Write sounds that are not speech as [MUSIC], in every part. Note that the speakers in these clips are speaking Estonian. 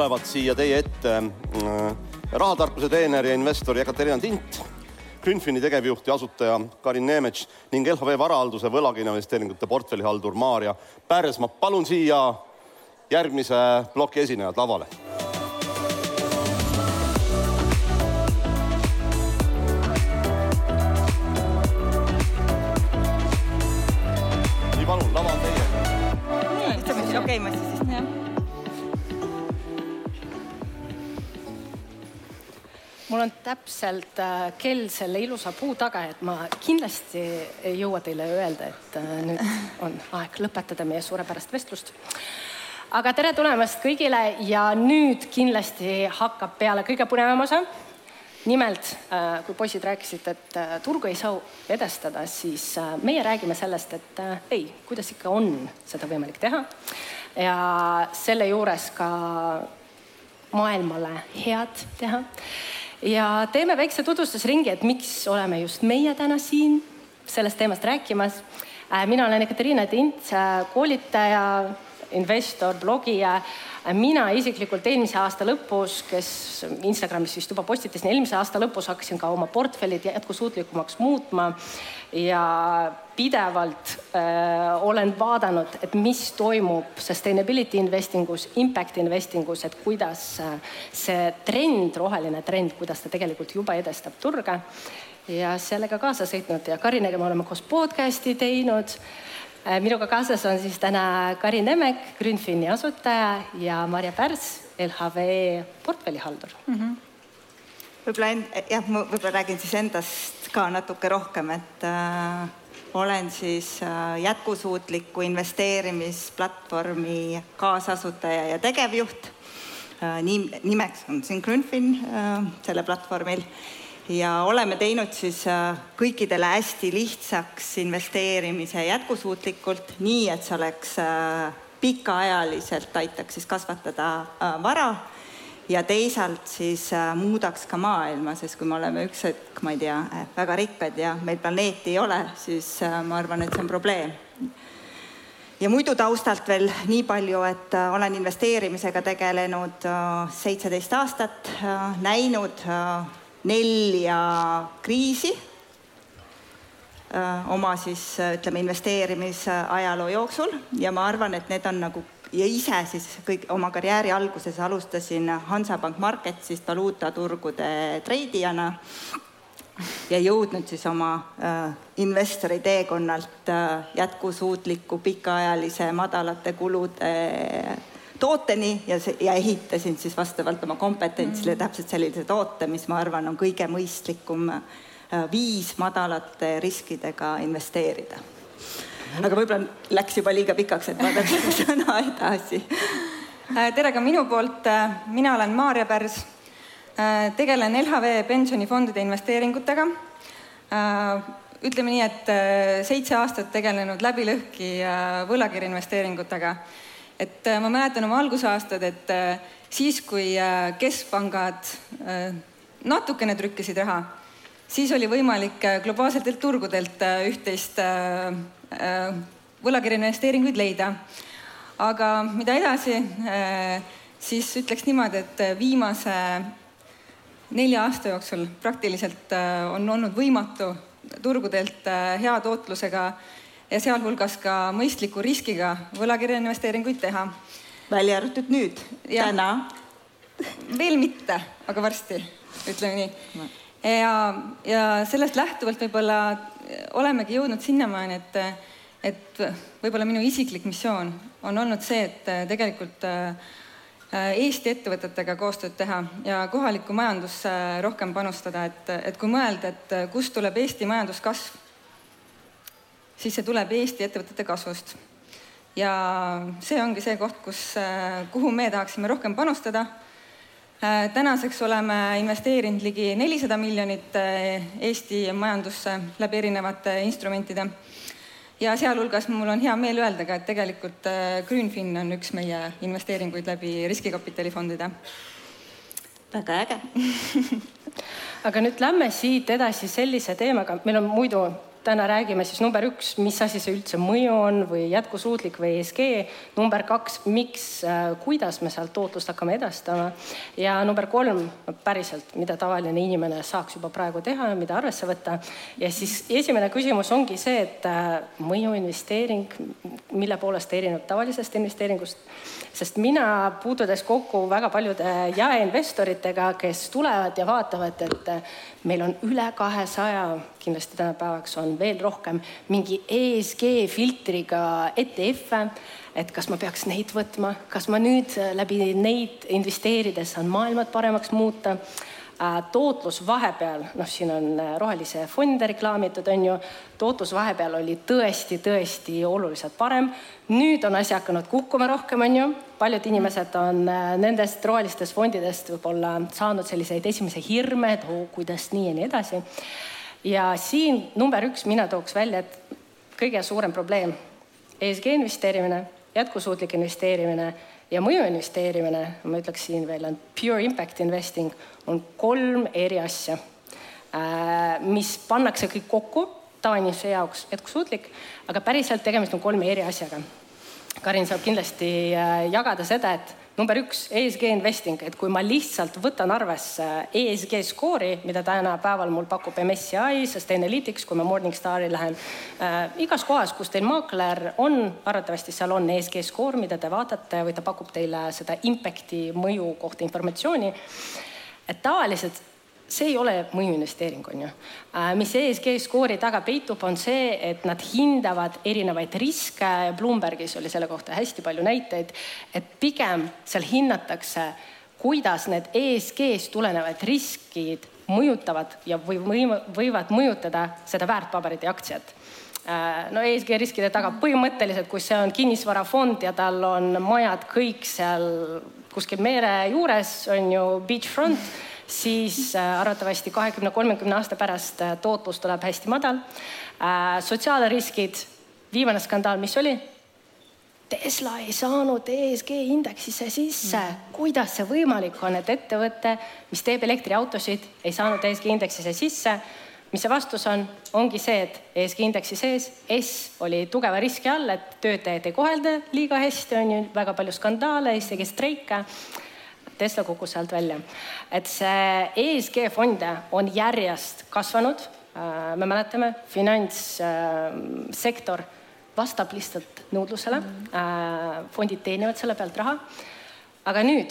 tulevad siia teie ette äh, rahatarkuse treener ja investor Jekaterina Tint, Grünfini tegevjuht ja asutaja Karin Neemets ning LHV varahalduse võlakirjainvesteeringute portfellihaldur Maarja Pärs. ma palun siia järgmise ploki esinejad lavale mul on täpselt äh, kell selle ilusa puu taga, et ma kindlasti ei jõua teile öelda, et äh, nüüd on aeg lõpetada meie suurepärast vestlust. aga tere tulemast kõigile ja nüüd kindlasti hakkab peale kõige põnevam osa nimelt, äh, kui poisid rääkisid, et turgu ei saa edestada, siis meie räägime sellest, et ei, kuidas ikka on seda võimalik teha. ja selle juures ka maailmale head teha ja teeme väikse tutvustusringi, et miks oleme just meie täna siin sellest teemast rääkimas. Äh, mina olen Ekaterina Tint, äh, koolitaja, investor, blogija. Mina isiklikult eelmise aasta lõpus, kes Instagramis vist juba postitasin, eelmise aasta lõpus hakkasin ka oma portfellid jätkusuutlikumaks muutma ja pidevalt äh, olen vaadanud, et mis toimub sustainability investing us, impact investing us, et kuidas äh, see trend, roheline trend, kuidas ta tegelikult juba edestab turge. ja sellega kaasa sõitnud ja Karinega me oleme koos podcast'i teinud. Minuga kaasas on siis täna Karin Emek, Grünfini asutaja ja Marja Pärs, LHV portfellihaldur mm. -hmm võib-olla jah, ma võib-olla räägin siis endast ka natuke rohkem, et äh, olen siis äh, jätkusuutliku investeerimisplatvormi kaasasutaja ja tegevjuht äh,. nii, nimeks on siin Grünfin äh, selle platvormil ja oleme teinud siis äh, kõikidele hästi lihtsaks investeerimise jätkusuutlikult, nii et see oleks äh, pikaajaliselt aitaks siis kasvatada äh, vara ja teisalt siis muudaks ka maailma, sest kui me oleme üks hetk, ma ei tea, väga rikkad ja meil planeeti ei ole, siis ma arvan, et see on probleem. ja muidu taustalt veel nii palju, et olen investeerimisega tegelenud seitseteist aastat, näinud nelja kriisi oma siis ütleme investeerimisajaloo jooksul. Ja ma arvan, et need on nagu ja ise siis kõik oma karjääri alguses alustasin Hansapank Marketsist valuutaturgude treidijana ja jõudnud siis oma äh, investori teekonnalt äh, jätkusuutliku pikaajalise madalate kulude tooteni ja ja ehitasin siis vastavalt oma kompetentsile mm. täpselt sellise toote, mis ma arvan, on kõige mõistlikum äh, viis madalate riskidega investeerida aga võib-olla läks juba liiga pikaks, et ma peaks [LAUGHS] sõna edasi. Äh, tere ka minu poolt, äh, mina olen Maarja Pärs. Äh, tegelen LHV pensionifondide investeeringutega. ütleme nii, et seitse aastat tegelenud läbilõhki võlakirja investeeringutega. Et ma mäletan oma algusaastad, et siis, kui keskpangad natukene trükkisid raha, siis oli võimalik globaalsetelt turgudelt üht-teist Äh, võlakirja investeeringuid leida. aga mida edasi, äh, siis ütleks niimoodi, et viimase nelja aasta jooksul praktiliselt äh, on olnud võimatu turgudelt hea tootlusega ja sealhulgas ka mõistliku riskiga võlakirja investeeringuid teha. välja arvatud nüüd, täna? veel mitte, aga varsti, ütleme nii. ja, ja sellest lähtuvalt võib-olla olemegi jõudnud sinnamaani, et, et võib-olla minu isiklik missioon on olnud see, et tegelikult äh, Eesti ettevõtetega koostööd teha ja kohalikku majandusse rohkem panustada, et, et kui mõelda, et kust tuleb Eesti majanduskasv, siis see tuleb Eesti ettevõtete kasvust. ja see ongi see koht, kus, äh, kuhu me tahaksime rohkem panustada Äh, tänaseks oleme investeerinud ligi nelisada miljonit äh, Eesti majandusse läbi erinevate instrumentide. ja sealhulgas mul on hea meel öelda ka, et tegelikult Greenfin on üks meie investeeringuid läbi riskikapitalifondide. väga äge [LAUGHS] aga nüüd lähme siit edasi sellise teemaga, meil on muidu täna räägime, siis number üks, mis asi see üldse mõju on või jätkusuutlik või ESG. number kaks, miks, äh, kuidas me sealt tootlust hakkame edastama. ja number kolm, päriselt, mida tavaline inimene saaks juba praegu teha ja mida arvesse võtta. ja siis esimene küsimus ongi see, et äh, mõjuinvesteering, mille poolest ta erineb tavalisest investeeringust. sest mina puutudes kokku väga paljude jaeinvestoritega, kes tulevad ja vaatavad, et äh, meil on üle kahesaja, kindlasti tänapäevaks on veel rohkem, mingi ESG filtriga ETF-e. et kas ma peaks neid võtma, kas ma nüüd äh, läbi neid investeerides saan maailma paremaks muuta äh, tootlus vahepeal, noh, siin on äh, rohelise fonde reklaamitud, on ju, tootlus vahepeal oli tõesti-tõesti oluliselt parem. nüüd on asi hakanud kukkuma rohkem, on ju, paljud inimesed on nendest rohelistest fondidest võib-olla saanud selliseid esimesi hirme, et oo, kuidas nii ja nii edasi ja siin number üks mina tooks välja, et kõige suurem probleem, ESG investeerimine, jätkusuutlik investeerimine ja mõju investeerimine, ma ütleks siin veel on pure impact investing, on kolm eri asja, äh, mis pannakse kõik kokku tavainimese jaoks jätkusuutlik, aga päriselt tegemist on kolme eri asjaga. Karin saab kindlasti äh, jagada seda, et number üks, ESG investing, et kui ma lihtsalt võtan arvesse ESG skoori, mida tänapäeval mul pakub MSCI, Sustainalytics, kui ma Morningstari lähen äh,. igas kohas, kus teil maakler on, arvatavasti seal on ESG skoor, mida te vaatate või ta pakub teile seda impact'i mõju kohta informatsiooni. et tavaliselt see ei ole mõjuinvesteering, on ju. Äh, mis ESG skoori taga peitub, on see, et nad hindavad erinevaid riske. Bloombergis oli selle kohta hästi palju näiteid, et pigem seal hinnatakse, kuidas need ESG-st tulenevad riskid mõjutavad ja või võivad mõjutada seda väärtpaberit ja aktsiat äh, no ESG riskide taga põhimõtteliselt, kui see on kinnisvarafond ja tal on majad kõik seal kuskil mere juures, on ju beachfront siis äh, arvatavasti kahekümne, kolmekümne aasta pärast äh, tootlus tuleb hästi madal. Äh, sotsiaalriskid, viimane skandaal, mis oli? Tesla ei saanud ESG indeksisse sisse mm.. kuidas see võimalik on, et ettevõte, mis teeb elektriautosid, ei saanud ESG indeksisse sisse? mis see vastus on? ongi see, et ESG indeksi sees S oli tugeva riski all, et töötajaid ei kohelda liiga hästi, on ju väga palju skandaale, isegi streike Tesla kukkus sealt välja. et see ESG fonde on järjest kasvanud. Äh, me mäletame, finantssektor vastab lihtsalt nõudlusele. Äh, fondid teenivad selle pealt raha. aga nüüd,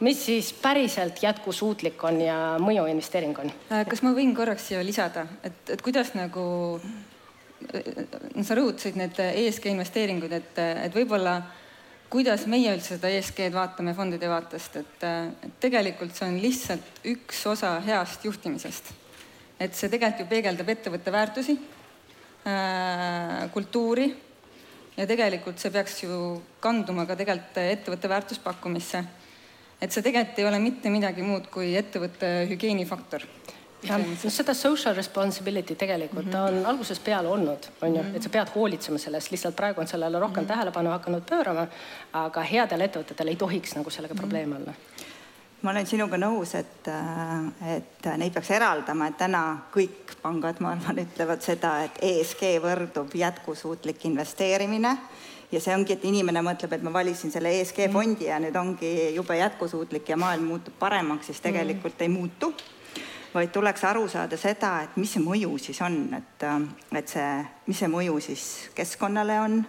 mis siis päriselt jätkusuutlik on ja mõjuinvesteering on? Äh, kas ma võin korraks siia lisada, et, et kuidas nagu sa rõhutasid need ESG investeeringud, et, et võib-olla kuidas meie üldse seda ESG-d vaatame fondide vaatest, et, et tegelikult see on lihtsalt üks osa heast juhtimisest. et see tegelikult ju peegeldab ettevõtte väärtusi äh,, kultuuri ja tegelikult see peaks ju kanduma ka tegelikult ettevõtte väärtuspakkumisse. et see tegelikult ei ole mitte midagi muud kui ettevõtte hügieenifaktor jah, no seda social responsibility tegelikult mm -hmm. on algusest peale olnud, on ju, mhm. et sa pead hoolitsema sellest, lihtsalt praegu on sellele rohkem mm -hmm. tähelepanu hakanud pöörama, aga headel ettevõtetel ei tohiks nagu sellega mm -hmm. probleeme olla ma olen sinuga nõus, et, et neid peaks eraldama, et täna kõik pangad, ma arvan, ütlevad seda, et ESG võrdub jätkusuutlik investeerimine ja see ongi, et inimene mõtleb, et ma valisin selle ESG mhm. fondi ja nüüd ongi jube jätkusuutlik ja maailm muutub paremaks, siis tegelikult ei muutu vaid tuleks aru saada seda, et mis see mõju siis on, et, äh, et see, mis see mõju siis keskkonnale on,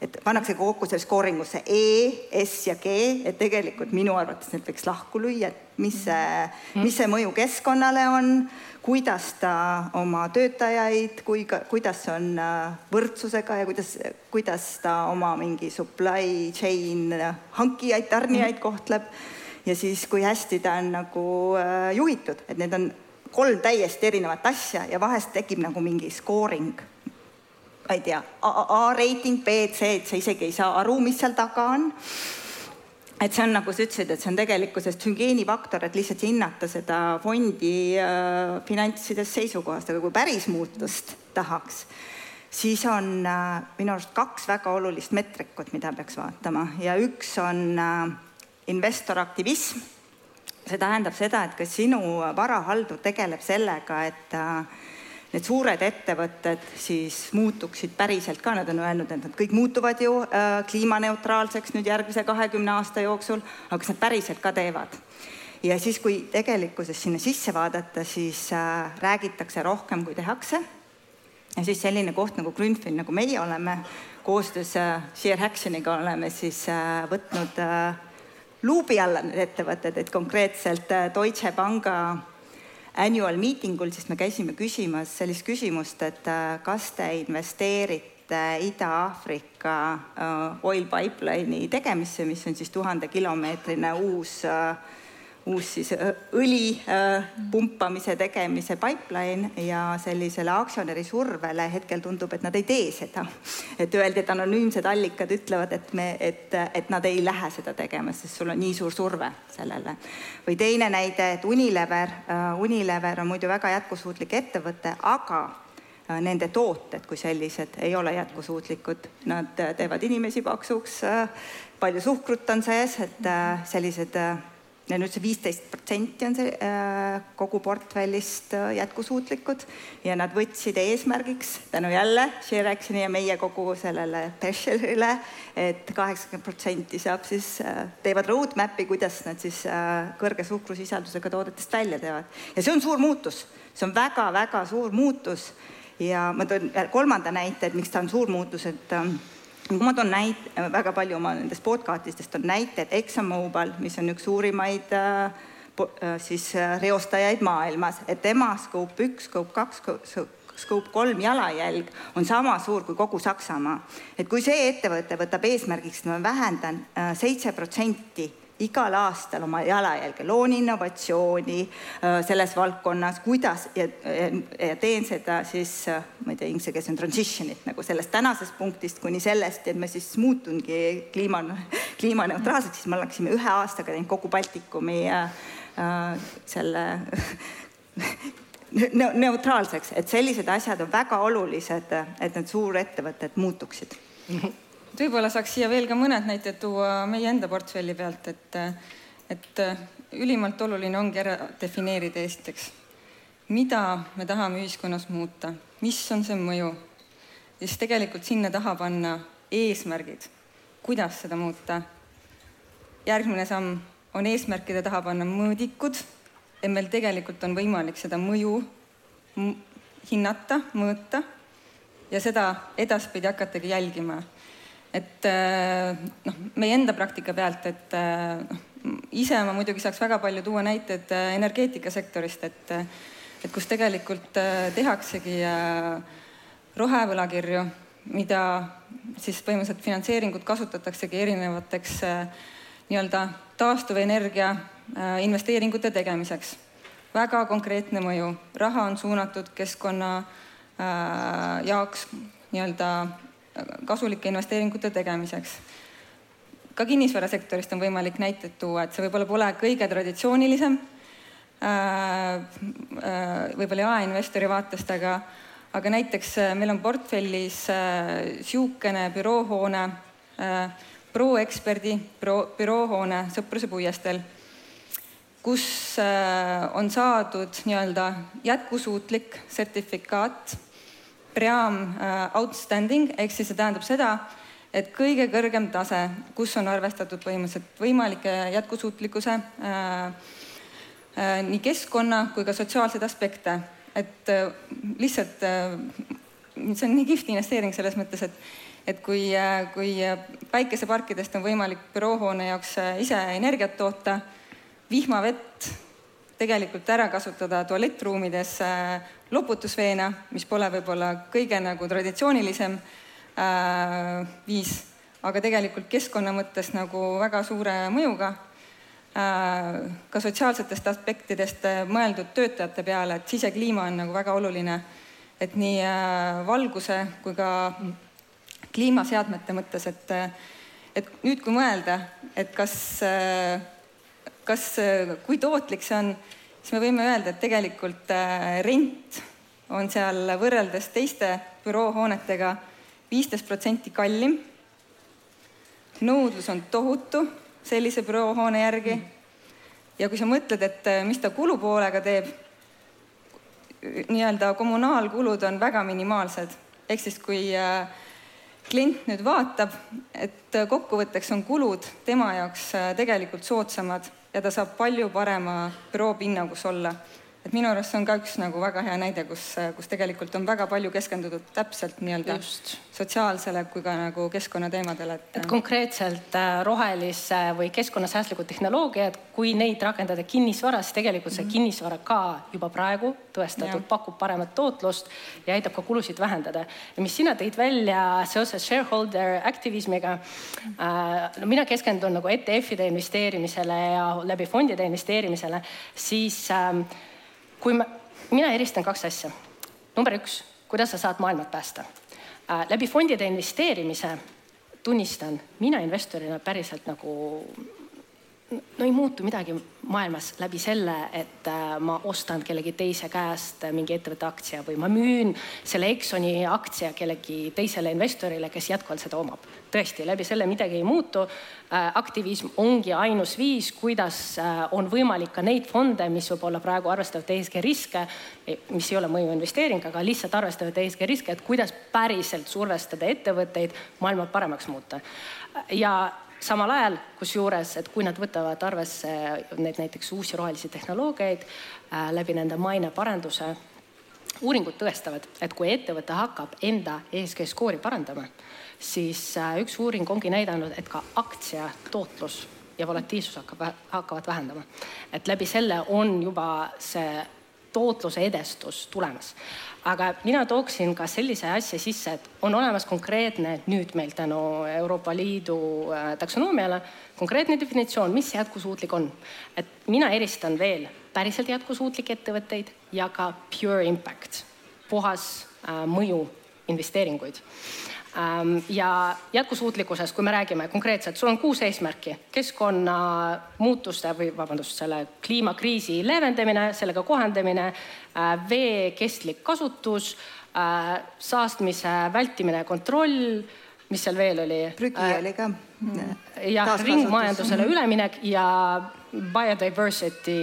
et pannakse kokku selle skooringusse E, S ja G, et tegelikult minu arvates need võiks lahku lüüa, et mis see, mis see mõju keskkonnale on, kuidas ta oma töötajaid, kui ka, kuidas on äh, võrdsusega ja kuidas, kuidas ta oma mingi supply chain hankijaid, tarnijaid kohtleb ja siis, kui hästi ta on nagu äh, juhitud, et need on kolm täiesti erinevat asja ja vahest tekib nagu mingi skooring. ma ei tea, A-reiting, B, C, et sa isegi ei saa aru, mis seal taga on. Et see on, nagu sa ütlesid, et see on tegelikkusest hügieenifaktor, et lihtsalt hinnata seda fondi äh, finantsidest seisukohast, aga kui päris muutust tahaks, siis on äh, minu arust kaks väga olulist meetrikut, mida peaks vaatama. Ja üks on äh, investoraktivism. see tähendab seda, et kas sinu varahaldur tegeleb sellega, et need suured ettevõtted siis muutuksid päriselt ka, nad on öelnud, et nad kõik muutuvad ju äh, kliimaneutraalseks nüüd järgmise kahekümne aasta jooksul, aga kas nad päriselt ka teevad? ja siis, kui tegelikkuses sinna sisse vaadata, siis äh, räägitakse rohkem, kui tehakse. ja siis selline koht nagu Grünfil, nagu meie oleme, koostöös äh, Sheer Actioniga oleme siis äh, võtnud äh, luubi alla need ettevõtted, et konkreetselt äh, Deutsche Panga annual meeting ul, siis me käisime küsimas sellist küsimust, et äh, kas te investeerite Ida-Aafrika äh, oil pipeline'i tegemisse, mis on siis tuhandekilomeetrine uus äh, uus siis õli pumpamise tegemise pipeline ja sellisele aktsionäri survele hetkel tundub, et nad ei tee seda. et öeldi, et anonüümsed allikad ütlevad, et me, et, et nad ei lähe seda tegema, sest sul on nii suur surve sellele. või teine näide, et Unilever, Unilever on muidu väga jätkusuutlik ettevõte, aga nende tooted kui sellised ei ole jätkusuutlikud, nad teevad inimesi paksuks, palju suhkrut on sees, et sellised ja nüüd see viisteist protsenti on see äh, kogu portfellist äh, jätkusuutlikud. Ja nad võtsid eesmärgiks tänu jälle Shirexini ja meie kogu sellele pressure'ile, et kaheksakümmend protsenti saab siis äh,, teevad roadmap'i, kuidas nad siis äh, kõrge suhkrusisaldusega toodetest välja teevad. ja see on suur muutus, see on väga-väga suur muutus. Ja ma toon kolmanda näite, et miks ta on suur muutus, et äh, ma toon näite, väga palju oma nendest podcastidest on näited, ExxonMobil, mis on üks suurimaid äh, äh siis äh, reostajaid maailmas, et tema Scope üks, Scope kaks, Scope kolm jalajälg on sama suur kui kogu Saksamaa. et kui see ettevõte võtab eesmärgiks, et ma vähendan äh, seitse protsenti igal aastal oma jalajälge, loon innovatsiooni äh, selles valdkonnas, kuidas ja, ja teen seda siis, äh, ma ei tea, inglise keeles on transition'it nagu sellest tänasest punktist kuni sellest, et me siis muutungi kliima, kliimaneutraalseks, siis me oleksime ühe aastaga teinud kogu Baltikumi äh, selle [LAUGHS] neutraalseks, et sellised asjad on väga olulised, et need suurettevõtted muutuksid [LAUGHS] et võib-olla saaks siia veel ka mõned näited tuua meie enda portfelli pealt, et, et ülimalt oluline ongi ära defineerida esiteks, mida me tahame ühiskonnas muuta, mis on see mõju ja siis tegelikult sinna taha panna eesmärgid, kuidas seda muuta. järgmine samm on eesmärkide taha panna mõõdikud, et meil tegelikult on võimalik seda mõju hinnata, mõõta ja seda edaspidi hakatagi jälgima et äh, noh, meie enda praktika pealt, et äh, noh, ise ma muidugi saaks väga palju tuua näiteid äh, energeetikasektorist, et et kus tegelikult tehaksegi rohevõlakirju, mida siis põhimõtteliselt finantseeringut kasutataksegi erinevateks nii-öelda taastuvenergia investeeringute tegemiseks. väga konkreetne mõju, raha on suunatud keskkonna jaoks nii-öelda kasulike investeeringute tegemiseks. ka kinnisvarasektorist on võimalik näiteid tuua, et see võib-olla pole kõige traditsioonilisem äh, äh, võib-olla jaeinvestori vaatest, aga, aga näiteks äh, meil on portfellis niisugune büroohoone, ProExperdi büroo, büroohoone Sõpruse puiesteel, kus on saadud nii-öelda jätkusuutlik sertifikaat Pream äh, outstanding ehk siis see tähendab seda, et kõige kõrgem tase, kus on arvestatud põhimõtteliselt võimalike jätkusuutlikkuse äh, äh, nii keskkonna kui ka sotsiaalseid aspekte, et lihtsalt see on nii kihvt investeering selles mõttes, et et kui, kui päikeseparkidest on võimalik büroohoone jaoks ise energiat toota, vihmavett tegelikult ära kasutada tualettruumides loputusveena, mis pole võib-olla kõige nagu traditsioonilisem äh, viis, aga tegelikult keskkonna mõttes nagu väga suure mõjuga äh,. ka sotsiaalsetest aspektidest mõeldud töötajate peale, et sisekliima on nagu väga oluline, et nii äh, valguse kui ka kliimaseadmete mõttes, et, et nüüd, kui mõelda, et kas äh, kas, kui tootlik see on siis me võime öelda, et tegelikult äh, rent on seal võrreldes teiste büroohoonetega viisteist protsenti kallim. nõudlus on tohutu sellise büroohoone järgi. ja kui sa mõtled, et äh, mis ta kulupoolega teeb, nii-öelda kommunaalkulud on väga minimaalsed. ehk siis, kui äh, klient nüüd vaatab, et kokkuvõtteks on kulud tema jaoks äh, tegelikult soodsamad ja ta saab palju parema büroo pinnangus olla et minu arust see on ka üks nagu väga hea näide, kus, kus tegelikult on väga palju keskendutud täpselt nii-öelda sotsiaalsele kui ka nagu keskkonnateemadele, et. et konkreetselt äh, rohelise või keskkonnasäästlikud tehnoloogiad, kui neid rakendada kinnisvaras, tegelikult see mm -hmm. kinnisvara ka juba praegu tõestatud ja. pakub paremat tootlust ja aitab ka kulusid vähendada. ja mis sina tõid välja seoses shareholder aktivismiga äh,, no mina keskendun nagu ETF-ide investeerimisele ja läbi fondide investeerimisele, siis äh, kui ma, mina eristan kaks asja. number üks, kuidas sa saad maailma päästa äh,. läbi fondide investeerimise tunnistan mina investorina päriselt nagu no ei muutu midagi maailmas läbi selle, et äh, ma ostan kellegi teise käest mingi ettevõtte aktsia või ma müün selle Exxoni aktsia kellegi teisele investorile, kes jätkuvalt seda omab. tõesti, läbi selle midagi ei muutu. Äh, aktivism ongi ainus viis, kuidas äh, on võimalik ka neid fonde, mis võib-olla praegu arvestavad ESG riske, mis ei ole mõjuinvesteering, aga lihtsalt arvestavad ESG riske, et kuidas päriselt survestada ettevõtteid maailma paremaks muuta. ja samal ajal, kusjuures, et kui nad võtavad arvesse neid näiteks uusi rohelisi tehnoloogiaid äh, läbi nende maineparanduse, uuringud tõestavad, et kui ettevõte hakkab enda ESG skoori parandama, siis äh, üks uuring ongi näidanud, et ka aktsia tootlus ja volatiilsus hakkab, hakkavad vähendama. et läbi selle on juba see tootluse edestus tulemas aga mina tooksin ka sellise asja sisse, et on olemas konkreetne nüüd meil tänu Euroopa Liidu äh, taksonoomiale konkreetne definitsioon, mis jätkusuutlik on. et mina eristan veel päriselt jätkusuutlikke ettevõtteid ja ka pure impact, puhas äh, mõju investeeringuid ja jätkusuutlikkusest, kui me räägime konkreetselt, sul on kuus eesmärki, keskkonnamuutuste või vabandust, selle kliimakriisi leevendamine, sellega kohandamine, äh, vee kestlik kasutus, äh, saastmise vältimine ja kontroll, mis seal veel oli? prügi äh, oli ka. jah, ringmajandusele üleminek ja biodiversity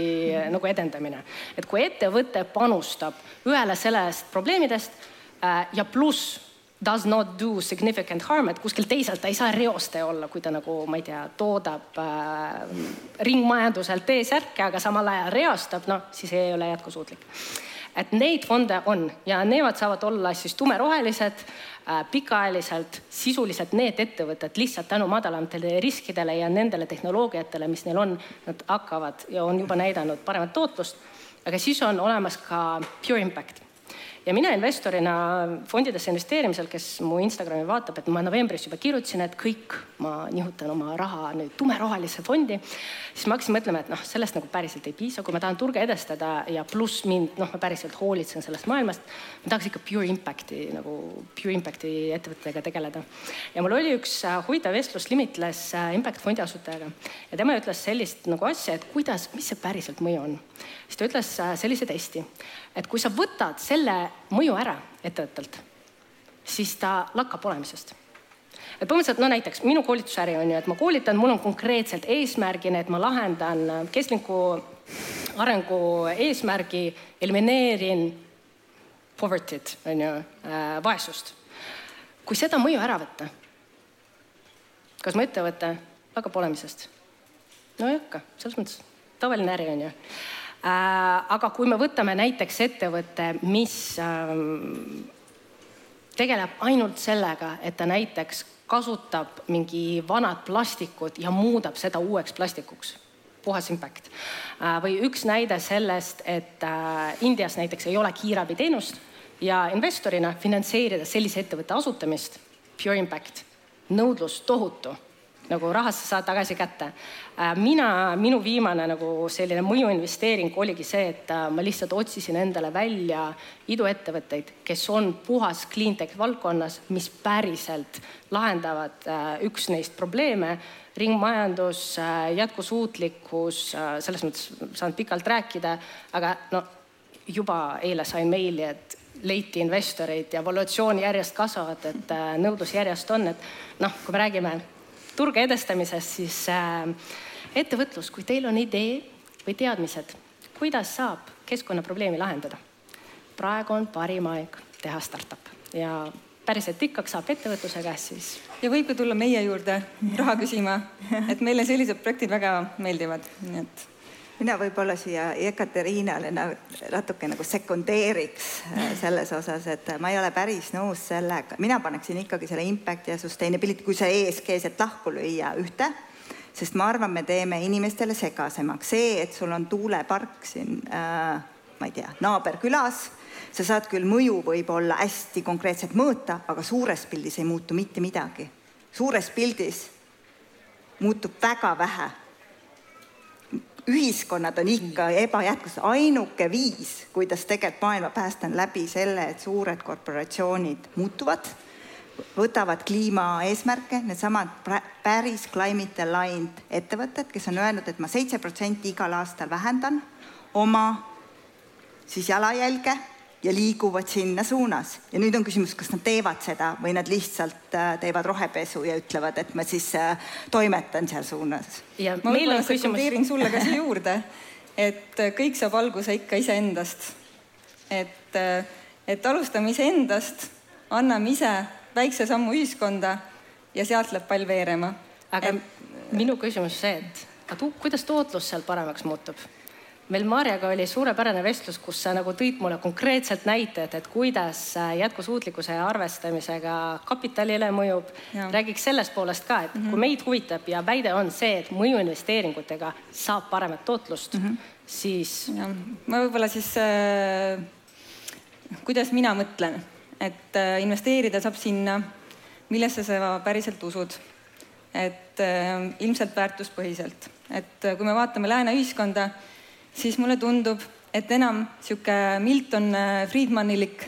nagu edendamine. et kui ettevõte panustab ühele sellest probleemidest ja pluss does not do significant harm, et kuskil teisel ta ei saa reostaja olla, kui ta nagu, ma ei tea, toodab äh, ringmajanduselt T-särke, aga samal ajal reostab, noh, siis ei ole jätkusuutlik. et neid fonde on ja nemad saavad olla siis tumerohelised äh,, pikaajaliselt, sisuliselt need ettevõtted lihtsalt tänu madalamatele riskidele ja nendele tehnoloogiatele, mis neil on, nad hakkavad ja on juba näidanud paremat tootlust. aga siis on olemas ka pure impact ja mina investorina fondidesse investeerimisel, kes mu Instagrami vaatab, et ma novembris juba kirjutasin, et kõik, ma nihutan oma raha nüüd tumerohelisse fondi, siis ma hakkasin mõtlema, et noh, sellest nagu päriselt ei piisa, kui ma tahan turge edestada ja pluss mind, noh, ma päriselt hoolitsen sellest maailmast. ma tahaks ikka pure impact'i nagu pure impact'i ettevõtetega tegeleda. ja mul oli üks äh, huvitav vestlus Limitless äh, Impact fondi asutajaga ja tema ütles sellist nagu asja, et kuidas, mis see päriselt mõju on. siis ta ütles äh, sellise testi et kui sa võtad selle mõju ära ettevõttelt, siis ta lakkab olemisest. et põhimõtteliselt no näiteks minu koolitusäri on ju, et ma koolitan, mul on konkreetselt eesmärgina, et ma lahendan kestliku arengu eesmärgi, elimineerin poverty't on ju äh,, vaesust. kui seda mõju ära võtta, kas mu ettevõte lakkab olemisest? no ei hakka, selles mõttes tavaline äri on ju aga kui me võtame näiteks ettevõtte, mis ähm, tegeleb ainult sellega, et ta näiteks kasutab mingi vanad plastikud ja muudab seda uueks plastikuks, puhas impact. Äh, või üks näide sellest, et äh, Indias näiteks ei ole kiirabiteenust ja investorina finantseerida sellise ettevõtte asutamist, pure impact, nõudlus tohutu nagu rahast sa saad tagasi kätte. Äh, mina, minu viimane nagu selline mõjuinvesteering oligi see, et äh, ma lihtsalt otsisin endale välja iduettevõtteid, kes on puhas cleantech valdkonnas, mis päriselt lahendavad äh, üks neist probleeme, ringmajandus, jätkusuutlikkus, selles mõttes saan pikalt rääkida, aga no juba eile sain meili, et leiti investoreid ja valuatsioon järjest kasvavad, et nõudlus järjest on, et noh, kui me räägime turge edestamises, siis äh, ettevõtlus, kui teil on idee või teadmised, kuidas saab keskkonnaprobleemi lahendada, praegu on parim aeg teha startup ja päriselt rikkaks saab ettevõtluse käest, siis. ja võib ka tulla meie juurde raha küsima, et meile sellised projektid väga meeldivad, nii et mina võib-olla siia Ekateriinale natuke nagu sekundeeriks äh, selles osas, et ma ei ole päris nõus sellega, mina paneksin ikkagi selle impact ja sustainability, kui see ESG sealt lahku lüüa ühte, sest ma arvan, me teeme inimestele segasemaks. see, et sul on tuulepark siin äh, ma ei tea, naaberkülas sa saad küll mõju võib-olla hästi konkreetselt mõõta, aga suures pildis ei muutu mitte midagi. suures pildis muutub väga vähe. Ühiskonnad on ikka ebajätkus, ainuke viis, kuidas tegelikult maailma päästa, on läbi selle, et suured korporatsioonid muutuvad, võtavad kliimaeesmärke, needsamad päris climate aligned ettevõtted, kes on öelnud, et ma seitse protsenti igal aastal vähendan oma siis jalajälge ja liiguvad sinna suunas. ja nüüd on küsimus, kas nad teevad seda või nad lihtsalt äh, teevad rohepesu ja ütlevad, et ma siis äh, toimetan seal suunas. ma võib-olla sekundeerin sulle ka siia [LAUGHS] juurde, et äh, kõik saab alguse ikka iseendast. et, et alustame iseendast, anname ise väikse sammu ühiskonda ja sealt läheb pall veerema. aga et... minu küsimus see, et aga tu, kuidas tootlus seal paremaks muutub? Meil Marjaga oli suurepärane vestlus, kus sa nagu tõid mulle konkreetselt näited, et kuidas jätkusuutlikkuse arvestamisega kapitalile mõjub. räägiks sellest poolest ka, et mm -hmm. kui meid huvitab ja väide on see, et mõjuinvesteeringutega saab paremat tootlust mm, -hmm. siis. ma võib-olla siis äh,, kuidas mina mõtlen, et äh, investeerida saab sinna, millesse sa päriselt usud. et äh, ilmselt väärtuspõhiselt, et äh, kui me vaatame lääne ühiskonda siis mulle tundub, et enam niisugune Milton äh, Friedmanilik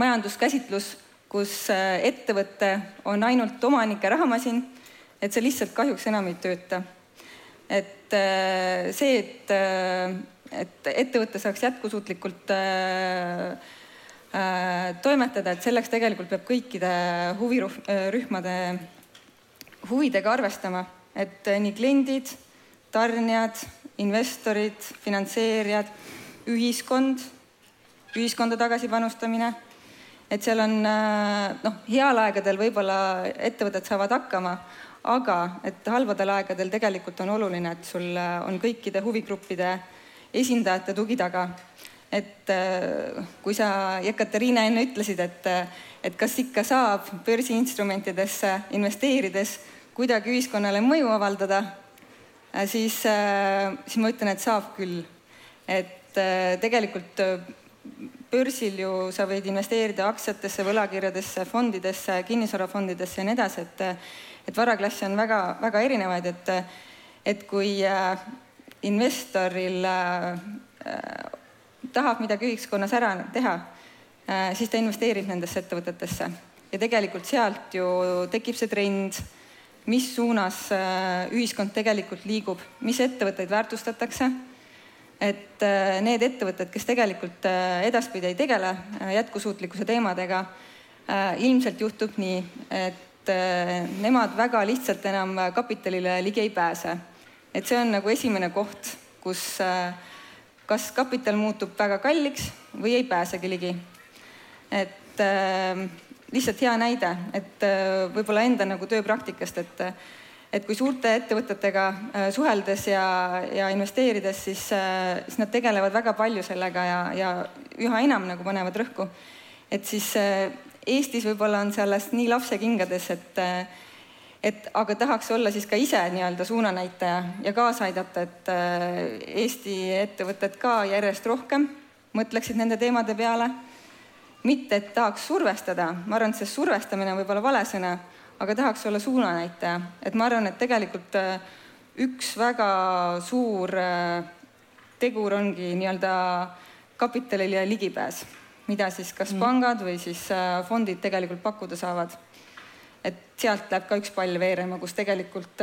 majanduskäsitlus, kus äh, ettevõte on ainult omanike rahamasin, et see lihtsalt kahjuks enam ei tööta. et äh, see, et, et ettevõte saaks jätkusuutlikult toimetada, et selleks tegelikult peab kõikide huvirühmade huvidega arvestama, et nii kliendid, tarnijad investorid, finantseerijad, ühiskond, ühiskonda tagasipanustamine. et seal on noh, heal aegadel võib-olla ettevõtted saavad hakkama, aga et halbadel aegadel tegelikult on oluline, et sul on kõikide huvigruppide esindajate tugi taga. et kui sa, Jekateriina, enne ütlesid, et, et kas ikka saab börsiinstrumentidesse investeerides kuidagi ühiskonnale mõju avaldada Äh, siis, äh, siis ma ütlen, et saab küll. et äh, tegelikult börsil ju sa võid investeerida aktsiatesse, võlakirjadesse, fondidesse, kinnisvarafondidesse ja nii edasi, et et varaklasse on väga-väga erinevaid, et et kui investoril tahab midagi ühiskonnas ära teha, siis ta investeerib nendesse ettevõtetesse ja tegelikult sealt ju tekib see trend mis suunas äh, ühiskond tegelikult liigub, mis ettevõtteid väärtustatakse. et äh, need ettevõtted, kes tegelikult äh, edaspidi ei tegele jätkusuutlikkuse teemadega, ilmselt juhtub nii, et nemad väga lihtsalt enam kapitalile ligi ei pääse. et see on nagu esimene koht, kus kas kapital muutub väga kalliks või ei pääsegi ligi. et lihtsalt hea näide, et äh, võib-olla enda nagu tööpraktikast, et et kui suurte ettevõtetega äh, suheldes ja, ja investeerides, siis, äh, siis nad tegelevad väga palju sellega ja, ja üha enam nagu panevad rõhku. et siis Eestis võib-olla on see alles nii lapsekingades, et et aga tahaks olla siis ka ise nii-öelda suunanäitaja ja kaasa aidata, et Eesti ettevõtted ka järjest rohkem mõtleksid nende teemade peale mitte, et tahaks survestada, ma arvan, et see survestamine on võib-olla vale sõna, aga tahaks olla suunanäitaja, et ma arvan, et tegelikult äh, üks väga suur äh, tegur ongi nii-öelda kapitalile ligipääs, mida siis kas mm. pangad või siis äh, fondid tegelikult pakkuda saavad. et sealt läheb ka üks pall veerema, kus tegelikult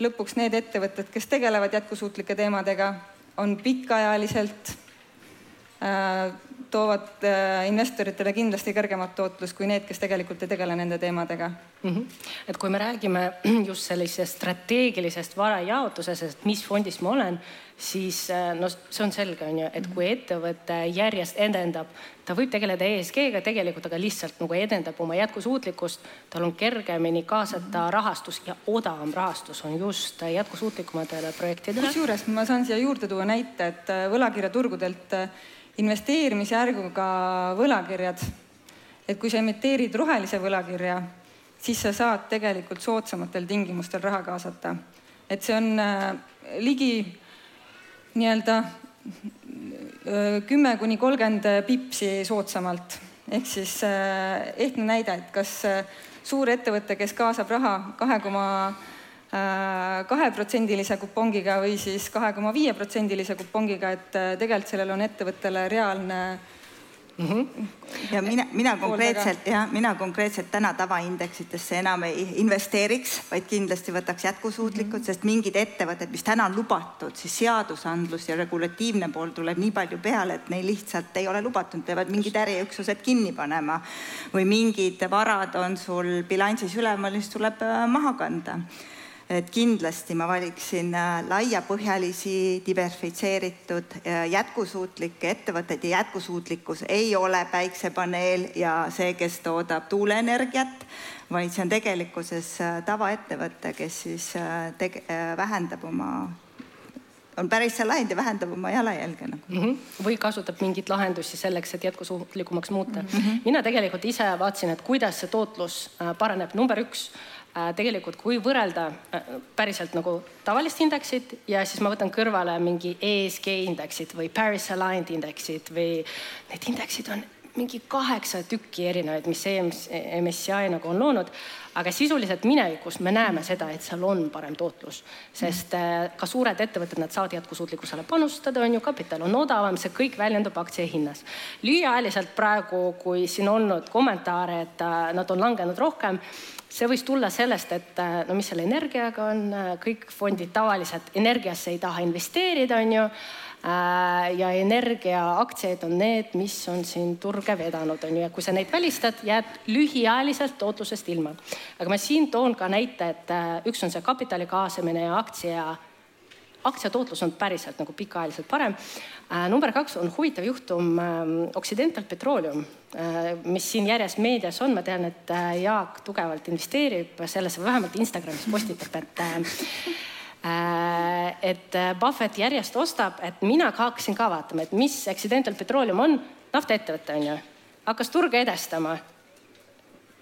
lõpuks need ettevõtted, kes tegelevad jätkusuutlike teemadega, on pikaajaliselt toovad äh, investoritele kindlasti kõrgemat tootlust kui need, kes tegelikult ei tegele nende teemadega mm. -hmm. et kui me räägime [CLEARS THROAT] just sellisest strateegilisest varajaotusest, et mis fondis ma olen, siis äh, no see on selge, on ju, et kui ettevõte järjest edendab, ta võib tegeleda ESG-ga tegelikult, aga lihtsalt nagu edendab oma jätkusuutlikkust, tal on kergemini kaasata rahastus ja odavam rahastus on just jätkusuutlikumatele projektidele. kusjuures ma saan siia juurde tuua näite, et võlakirjaturgudelt investeerimisjärguga võlakirjad. et kui sa emiteerid rohelise võlakirja, siis sa saad tegelikult soodsamatel tingimustel raha kaasata. et see on äh, ligi nii-öelda äh, kümme kuni kolmkümmend pipsi soodsamalt. ehk siis äh, ehtne näide, et kas suur ettevõte, kes kaasab raha kahe koma kaheprotsendilise kupongiga või siis kahe koma viie protsendilise kupongiga, et äh, tegelikult sellel on ettevõttele reaalne Mm -hmm. ja mina, mina konkreetselt jah, mina konkreetselt täna tavaindeksitesse enam ei investeeriks, vaid kindlasti võtaks jätkusuutlikud mm, -hmm. sest mingid ettevõtted, mis täna on lubatud, siis seadusandlus ja regulatiivne pool tuleb nii palju peale, et neil lihtsalt ei ole lubatud, peavad mingid äriüksused kinni panema või mingid varad on sul bilansis üleval, mis tuleb äh, maha kanda et kindlasti ma valiksin äh, laiapõhjalisi, diversifitseeritud, äh, jätkusuutlikke ettevõtteid ja jätkusuutlikkus ei ole päiksepaneel ja see, kes toodab tuuleenergiat, vaid see on tegelikkuses äh, tavaettevõte, kes siis tege-, vähendab oma on päris see lahend ja vähendab oma jalajälge nagu mm. -hmm. või kasutab mingeid lahendusi selleks, et jätkusuutlikumaks muuta mm. -hmm. mina tegelikult ise vaatasin, et kuidas see tootlus paraneb. number üks tegelikult, kui võrrelda äh, päriselt nagu tavalist indeksit ja siis ma võtan kõrvale mingi ESG indeksit või Paris Aligned indeksit või need indeksid on mingi kaheksa tükki erinevaid, mis MSCI nagu on loonud, aga sisuliselt minevikus me näeme seda, et seal on parem tootlus, sest äh, ka suured ettevõtted, nad saavad jätkusuutlikkusele panustada, on ju, kapital on odavam, see kõik väljendub aktsia hinnas. lühiajaliselt praegu, kui siin olnud kommentaare, et nad on langenud rohkem see võis tulla sellest, et äh, no mis selle energiaga on, äh, kõik fondid tavaliselt energiasse ei taha investeerida, on ju. Äh, ja energiaaktsiaid on need, mis on siin turge vedanud, on ju, ja kui sa neid välistad, jääd lühiajaliselt tootlusest ilma. aga ma siin toon ka näite, et üks on see kapitali kaasamine ja aktsia aktsiatootlus on päriselt nagu pikaajaliselt parem. Äh, number kaks on huvitav juhtum ähm, Occidental Petroleum, äh, mis siin järjest meedias on, ma tean, et äh, Jaak tugevalt investeerib sellesse, vähemalt Instagramis postitab, et et Buffett järjest ostab, et mina ka hakkasin ka vaatama, et mis Accidental Petroleum on, naftaettevõte on ju, hakkas turge edestama.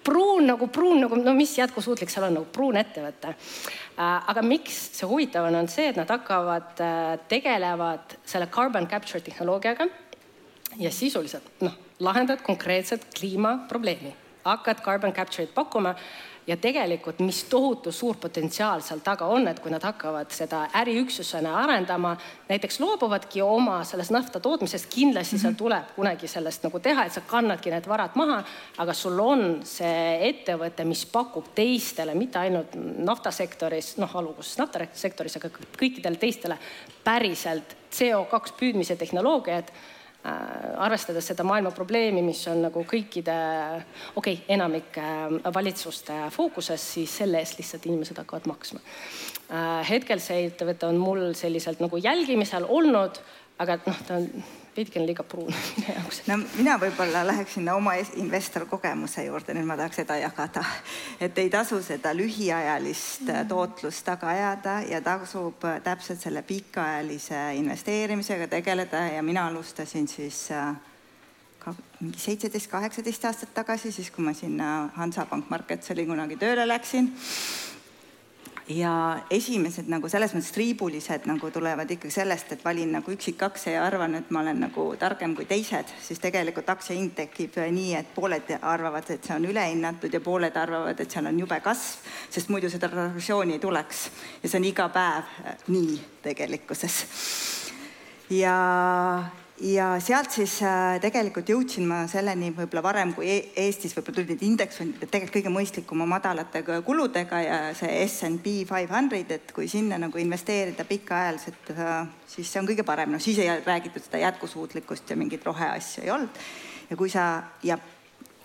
Pruun nagu pruun nagu, no mis jätkusuutlik seal on, nagu pruun ettevõte. Äh, aga miks see huvitav on, on see, et nad hakkavad, äh, tegelevad selle carbon capture tehnoloogiaga ja sisuliselt noh, lahendad konkreetset kliimaprobleemi, hakkad carbon capture'it pakkuma ja tegelikult, mis tohutu suur potentsiaal seal taga on, et kui nad hakkavad seda äriüksusena arendama, näiteks loobuvadki oma sellest nafta tootmisest, kindlasti seal mhm. tuleb kunagi sellest nagu teha, et sa kannadki need varad maha, aga sul on see ettevõte, mis pakub teistele, mitte ainult naftasektoris, noh, alguses naftasektoris, aga kõikidele teistele päriselt CO2 püüdmise tehnoloogiat arvestades seda maailma probleemi, mis on nagu kõikide, okei okay,, enamike äh, valitsuste fookuses, siis selle eest lihtsalt inimesed hakkavad maksma. Äh, hetkel see ettevõte on mul selliselt nagu jälgimisel olnud, aga noh, ta on veidikene liiga pruun [LAUGHS] minu jaoks. no mina võib-olla läheksin oma investorkogemuse juurde, nüüd ma tahaks seda jagada. et ei tasu seda lühiajalist mm. tootlust taga ajada ja tasub täpselt selle pikaajalise investeerimisega tegeleda ja mina alustasin siis äh, ka mingi seitseteist, kaheksateist aastat tagasi, siis kui ma sinna Hansapank Marketseli kunagi tööle läksin ja esimesed nagu selles mõttes triibulised nagu tulevad ikkagi sellest, et valin nagu üksikaktsia ja arvan, et ma olen nagu targem kui teised, siis tegelikult aktsiahind tekib nii, et pooled arvavad, et see on ülehinnatud ja pooled arvavad, et seal on jube kasv, sest muidu seda regressiooni ei tuleks. ja see on iga päev nii tegelikkuses. ja ja sealt siis äh, tegelikult jõudsin ma selleni võib-olla varem, kui e-, Eestis võib-olla tulid need indeksfondid, et tegelikult kõige mõistlikuma madalate kuludega ja see SNP five hundred, et kui sinna nagu investeerida pikaajaliselt, äh, siis see on kõige parem, noh siis ei räägitud seda jätkusuutlikkust ja mingeid roheasju ei olnud. ja kui sa ja,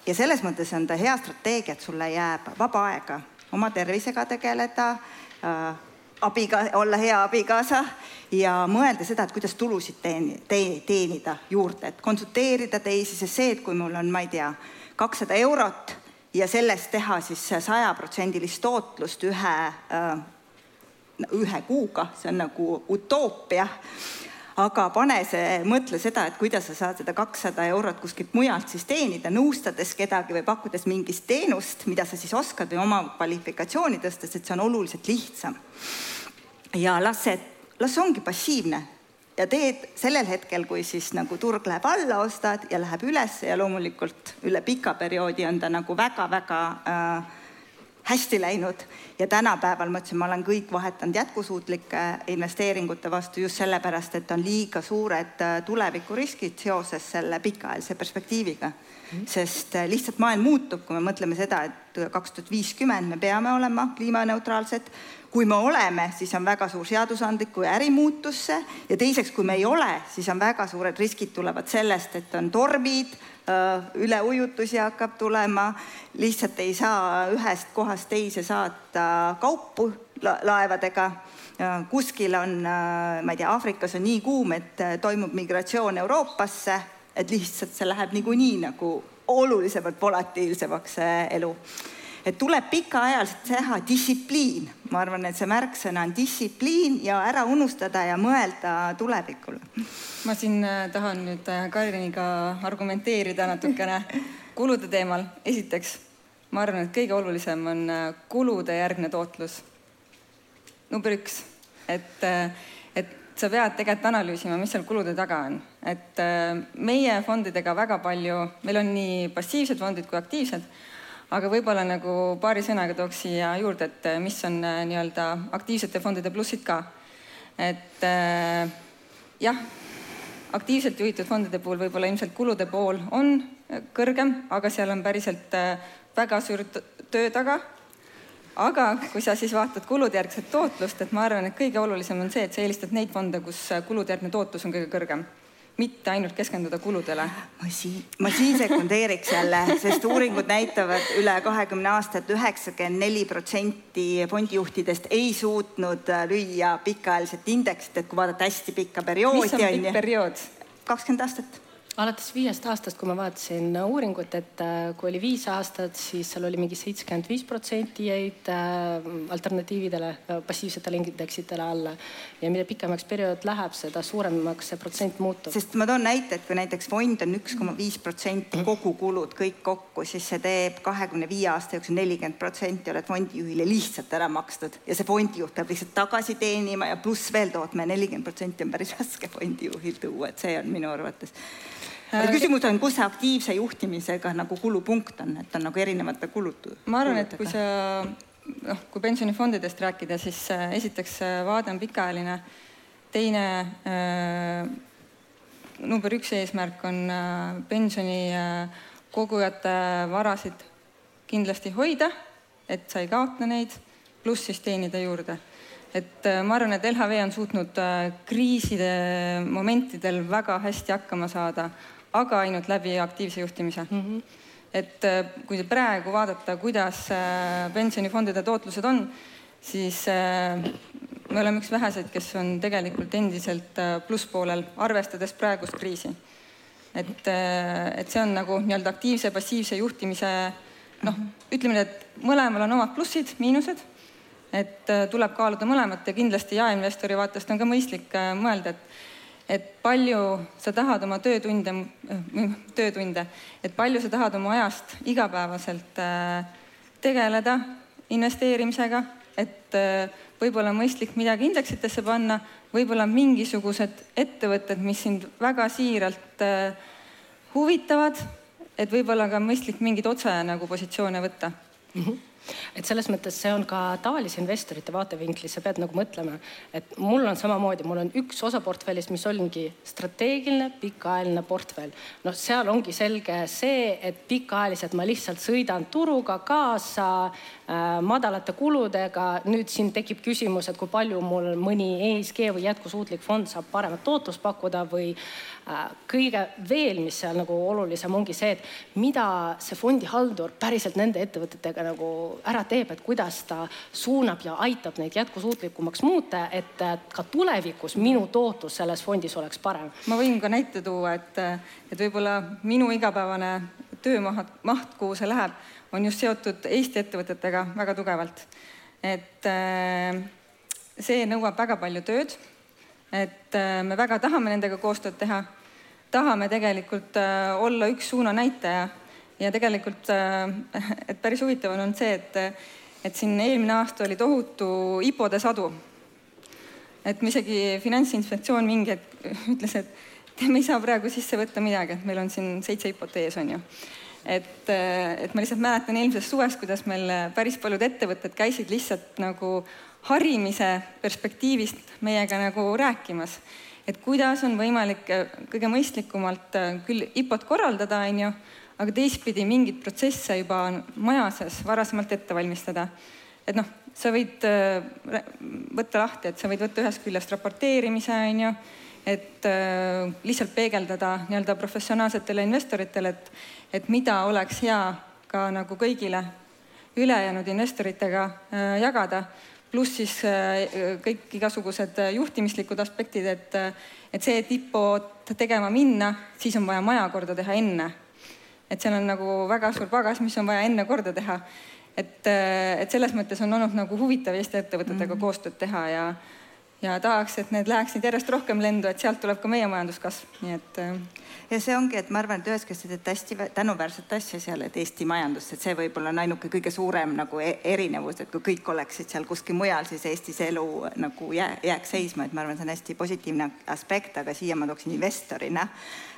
ja selles mõttes on ta hea strateegia, et sulle jääb vaba aega oma tervisega tegeleda äh,, abiga, olla hea abikaasa ja mõelda seda, et kuidas tulusid teeni, te, teenida juurde, et konsulteerida teisi, sest see, et kui mul on, ma ei tea, kakssada eurot ja sellest teha siis sajaprotsendilist tootlust ühe, äh, ühe kuuga, see on nagu utoopia aga pane see, mõtle seda, et kuidas sa saad seda kakssada eurot kuskilt mujalt siis teenida, nõustades kedagi või pakkudes mingit teenust, mida sa siis oskad või oma kvalifikatsiooni tõstes, et see on oluliselt lihtsam. ja las see, las see ongi passiivne ja teed sellel hetkel, kui siis nagu turg läheb alla, ostad ja läheb üles ja loomulikult üle pika perioodi on ta nagu väga-väga äh, hästi läinud ja tänapäeval ma ütlesin, ma olen kõik vahetanud jätkusuutlike investeeringute vastu just sellepärast, et on liiga suured äh, tulevikuriskid seoses selle pikaajalise perspektiiviga mm. -hmm. sest äh, lihtsalt maailm muutub, kui me mõtleme seda, et kaks tuhat viiskümmend me peame olema kliimaneutraalsed. kui me oleme, siis on väga suur seadusandliku ja ärimuutusse ja teiseks, kui me ei ole, siis on väga suured riskid tulevad sellest, et on tormid Äh, üleujutusi hakkab tulema, lihtsalt ei saa ühest kohast teise saata kaupu laevadega. kuskil on, äh, ma ei tea, Aafrikas on nii kuum, et äh, toimub migratsioon Euroopasse, et lihtsalt see läheb niikuinii nagu olulisemalt volatiilsemaks, elu et tuleb pikaajaliselt teha distsipliin. ma arvan, et see märksõna on distsipliin ja ära unustada ja mõelda tulevikule. ma siin äh, tahan nüüd äh, Kariniga argumenteerida natukene [LAUGHS] kulude teemal. esiteks, ma arvan, et kõige olulisem on äh, kulude järgne tootlus. number üks, et, et sa pead tegelikult analüüsima, mis seal kulude taga on. et meie fondidega väga palju, meil on nii passiivsed fondid kui aktiivsed aga võib-olla nagu paari sõnaga tooks siia juurde, et eh, mis on eh, nii-öelda aktiivsete fondide plussid ka. et äh, jah, aktiivselt juhitud fondide puhul võib-olla ilmselt kulude pool on kõrgem, aga seal on päriselt väga suur töö taga. aga kui sa siis vaatad kulude järgset tootlust, et ma arvan, et kõige olulisem on see, et sa eelistad neid fonde, kus kulude järgne tootlus on kõige kõrgem mitte ainult keskenduda kuludele. ma siin, ma siin sekundeeriks jälle, sest uuringud näitavad üle kahekümne aasta et, üheksakümmend neli protsenti fondijuhtidest ei suutnud lüüa pikaajaliselt indeksit, et kui vaadata hästi pikka perioodi. mis on pikk periood? kakskümmend aastat alates viiest aastast, kui ma vaatasin uuringut, et äh, kui oli viis aastat, siis seal oli mingi seitsekümmend viis protsenti jäid äh, alternatiividele, äh, passiivsetele indeksitele alla. ja mida pikemaks periood läheb, seda suuremaks see protsent muutub. sest ma toon näite, et kui näiteks fond on üks koma viis protsenti kogukulud kõik kokku, siis see teeb kahekümne viie aasta jooksul nelikümmend protsenti oled fondijuhile lihtsalt ära makstud ja see fondijuht peab lihtsalt tagasi teenima ja pluss veel tootma ja nelikümmend protsenti on päris raske fondijuhil tuua, et see on minu arvates küsimus on, kus see aktiivse juhtimisega nagu kulupunkt on, et on nagu erinevate kulud? ma arvan, et kui sa noh, kui pensionifondidest rääkida, siis äh, esiteks äh, vaade on pikaajaline. teine äh, number üks eesmärk on äh, pensionikogujate äh, varasid kindlasti hoida, et sa ei kaota neid, pluss siis teenida juurde et äh, ma arvan, et LHV on suutnud kriiside momentidel väga hästi hakkama saada aga ainult läbi aktiivse juhtimise mm. -hmm. et äh, kui praegu vaadata, kuidas äh, pensionifondide tootlused on, siis äh, me oleme üks väheseid, kes on tegelikult endiselt plusspoolel, arvestades praegust kriisi. et, et see on nagu nii-öelda aktiivse, passiivse juhtimise noh, ütleme nii, et mõlemal on omad plussid, miinused, et tuleb kaaluda mõlemat ja kindlasti jaeinvestori vaatest on ka mõistlik mõelda, et et palju sa tahad oma töötunde, töötunde, et palju sa tahad oma ajast igapäevaselt äh, tegeleda investeerimisega, et äh, võib-olla on mõistlik midagi indeksitesse panna, võib-olla mingisugused ettevõtted, mis sind väga siiralt äh, huvitavad, et võib-olla ka mõistlik mingeid otse nagu positsioone võtta mm. -hmm et selles mõttes see on ka tavalise investorite vaatevinklist, sa pead nagu mõtlema, et mul on samamoodi, mul on üks osa portfellist, mis ongi strateegiline pikaajaline portfell. noh, seal ongi selge see, et pikaajaliselt ma lihtsalt sõidan turuga kaasa madalate kuludega. nüüd siin tekib küsimus, et kui palju mul mõni ESG või jätkusuutlik fond saab paremat tootlust pakkuda või äh, kõige veel, mis seal nagu olulisem ongi see, et mida see fondihaldur päriselt nende ettevõtetega nagu ära teeb, et kuidas ta suunab ja aitab neid jätkusuutlikumaks muuta, et ka tulevikus minu tootlus selles fondis oleks parem. ma võin ka näite tuua, et, et võib-olla minu igapäevane töömaht, maht, kuhu see läheb, on just seotud Eesti ettevõtetega väga tugevalt. et äh, see nõuab väga palju tööd. et äh, me väga tahame nendega koostööd teha, tahame tegelikult äh, olla üks suunanäitaja ja tegelikult, [LAUGHS] et päris huvitav on olnud see, et, et siin eelmine aasta oli tohutu IPO-de sadu. et isegi Finantsinspektsioon mingi hetk [LAUGHS] ütles, et me ei saa praegu sisse võtta midagi, et meil on siin seitse IPO-t ees, on ju et, et ma lihtsalt mäletan eelmisest suvest, kuidas meil päris paljud ettevõtted käisid lihtsalt nagu harimise perspektiivist meiega nagu rääkimas, et kuidas on võimalik kõige mõistlikumalt küll IPO-t korraldada, on ju aga teistpidi mingeid protsesse juba maja sees varasemalt ette valmistada. et noh, sa võid äh, võtta lahti, et sa võid võtta ühest küljest raporteerimise, on ju, et äh, lihtsalt peegeldada nii-öelda professionaalsetele investoritele, et, et mida oleks hea ka nagu kõigile ülejäänud investoritega äh, jagada pluss siis kõik igasugused juhtimislikud aspektid, et, et see, et IPO-d tegema minna, siis on vaja maja korda teha enne et seal on nagu väga suur pagas, mis on vaja enne korda teha. et, äh, et selles mõttes on olnud nagu huvitav Eesti ettevõtetega mm -hmm. koostööd teha ja, ja tahaks, et need läheksid järjest rohkem lendu, et sealt tuleb ka meie majanduskasv, nii et. Äh, ja see ongi, et ma arvan, et ühest küljest te teete hästi tänuväärset asja seal, et Eesti majandus, et see võib-olla on ainuke kõige suurem nagu e-, erinevus, et kui kõik oleksid seal kuskil mujal, siis Eestis elu nagu jää, jääks seisma, et ma arvan, see on hästi positiivne aspekt, aga siia ma tooksin investorina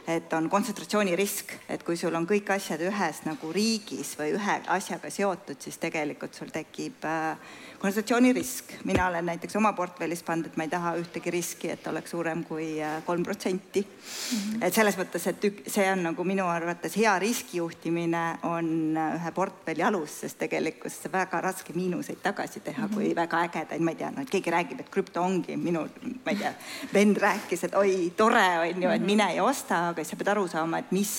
et on kontsentratsioonirisk, et kui sul on kõik asjad ühes nagu riigis või ühe asjaga seotud, siis tegelikult sul tekib äh, konsultatsioonirisk, mina olen näiteks oma portfellis pannud, et ma ei taha ühtegi riski, et oleks suurem kui äh, kolm protsenti. Mhm. et selles mõttes, et see on nagu minu arvates hea riskijuhtimine on äh, ühe portfelli alus, sest tegelikkuses väga raske miinuseid tagasi teha, kui mhm. väga ägedaid, ma ei tea, no keegi räägib, et krüpto ongi minu, ma ei tea, vend rääkis, et oi, tore on ju, et mhm. mine ja osta, aga siis sa pead aru saama, et mis,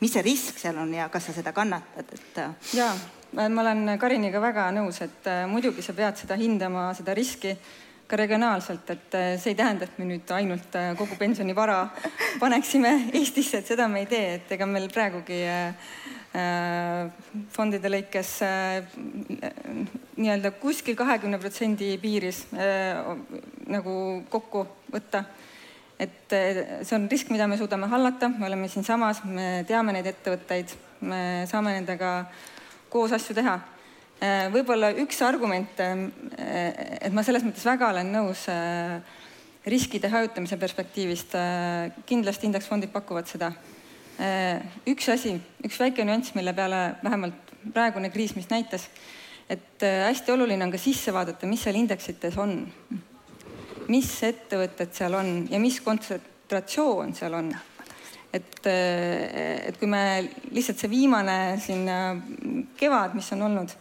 mis see risk seal on ja kas sa seda kannatad, et. Äh, jaa ma olen Kariniga väga nõus, et äh, muidugi sa pead seda hindama, seda riski ka regionaalselt, et äh, see ei tähenda, et me nüüd ainult äh, kogu pensionivara [LAUGHS] paneksime Eestisse, et seda me ei tee, et ega meil praegugi fondide lõikes nii-öelda kuskil kahekümne protsendi piiris nagu kokku võtta. et see on risk, mida me suudame hallata, me oleme siinsamas, me teame neid ettevõtteid, me saame nendega äh, koos asju teha. Äh, võib-olla üks argument, äh, et ma selles mõttes väga olen nõus äh, riskide hajutamise perspektiivist, kindlasti indeksfondid pakuvad seda. üks asi, üks väike nüanss, mille peale vähemalt praegune kriis, mis näitas, et hästi oluline on ka sisse vaadata, mis seal indeksites on. mis ettevõtted seal on ja mis kontsentratsioon seal on et, et kui me lihtsalt see viimane siin äh, kevad, mis on olnud,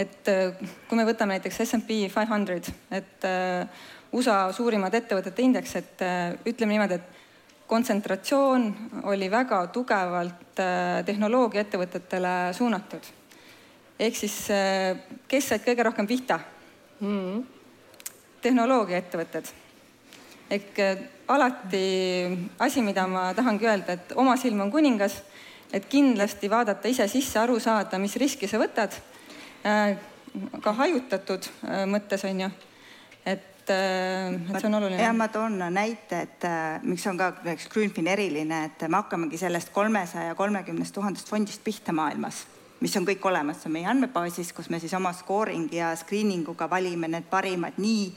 et äh, kui me võtame näiteks SMP five hundred, et USA suurimad ettevõtete indeks, et ütleme niimoodi, et kontsentratsioon oli väga tugevalt tehnoloogiaettevõtetele suunatud. ehk siis, kes said kõige rohkem pihta mm? tehnoloogiaettevõtted ehk äh, alati asi, mida ma tahangi öelda, et oma silm on kuningas, et kindlasti vaadata ise sisse, aru saada, mis riski sa võtad. Äh, ka hajutatud äh, mõttes on ju, et et see on oluline. ja ma toon näite, et miks on ka näiteks Grünfin eriline, et me hakkamegi sellest kolmesaja kolmekümnest tuhandest fondist pihta maailmas, mis on kõik olemas, see on meie andmebaasis, kus me siis oma scoring ja screening uga valime need parimad nii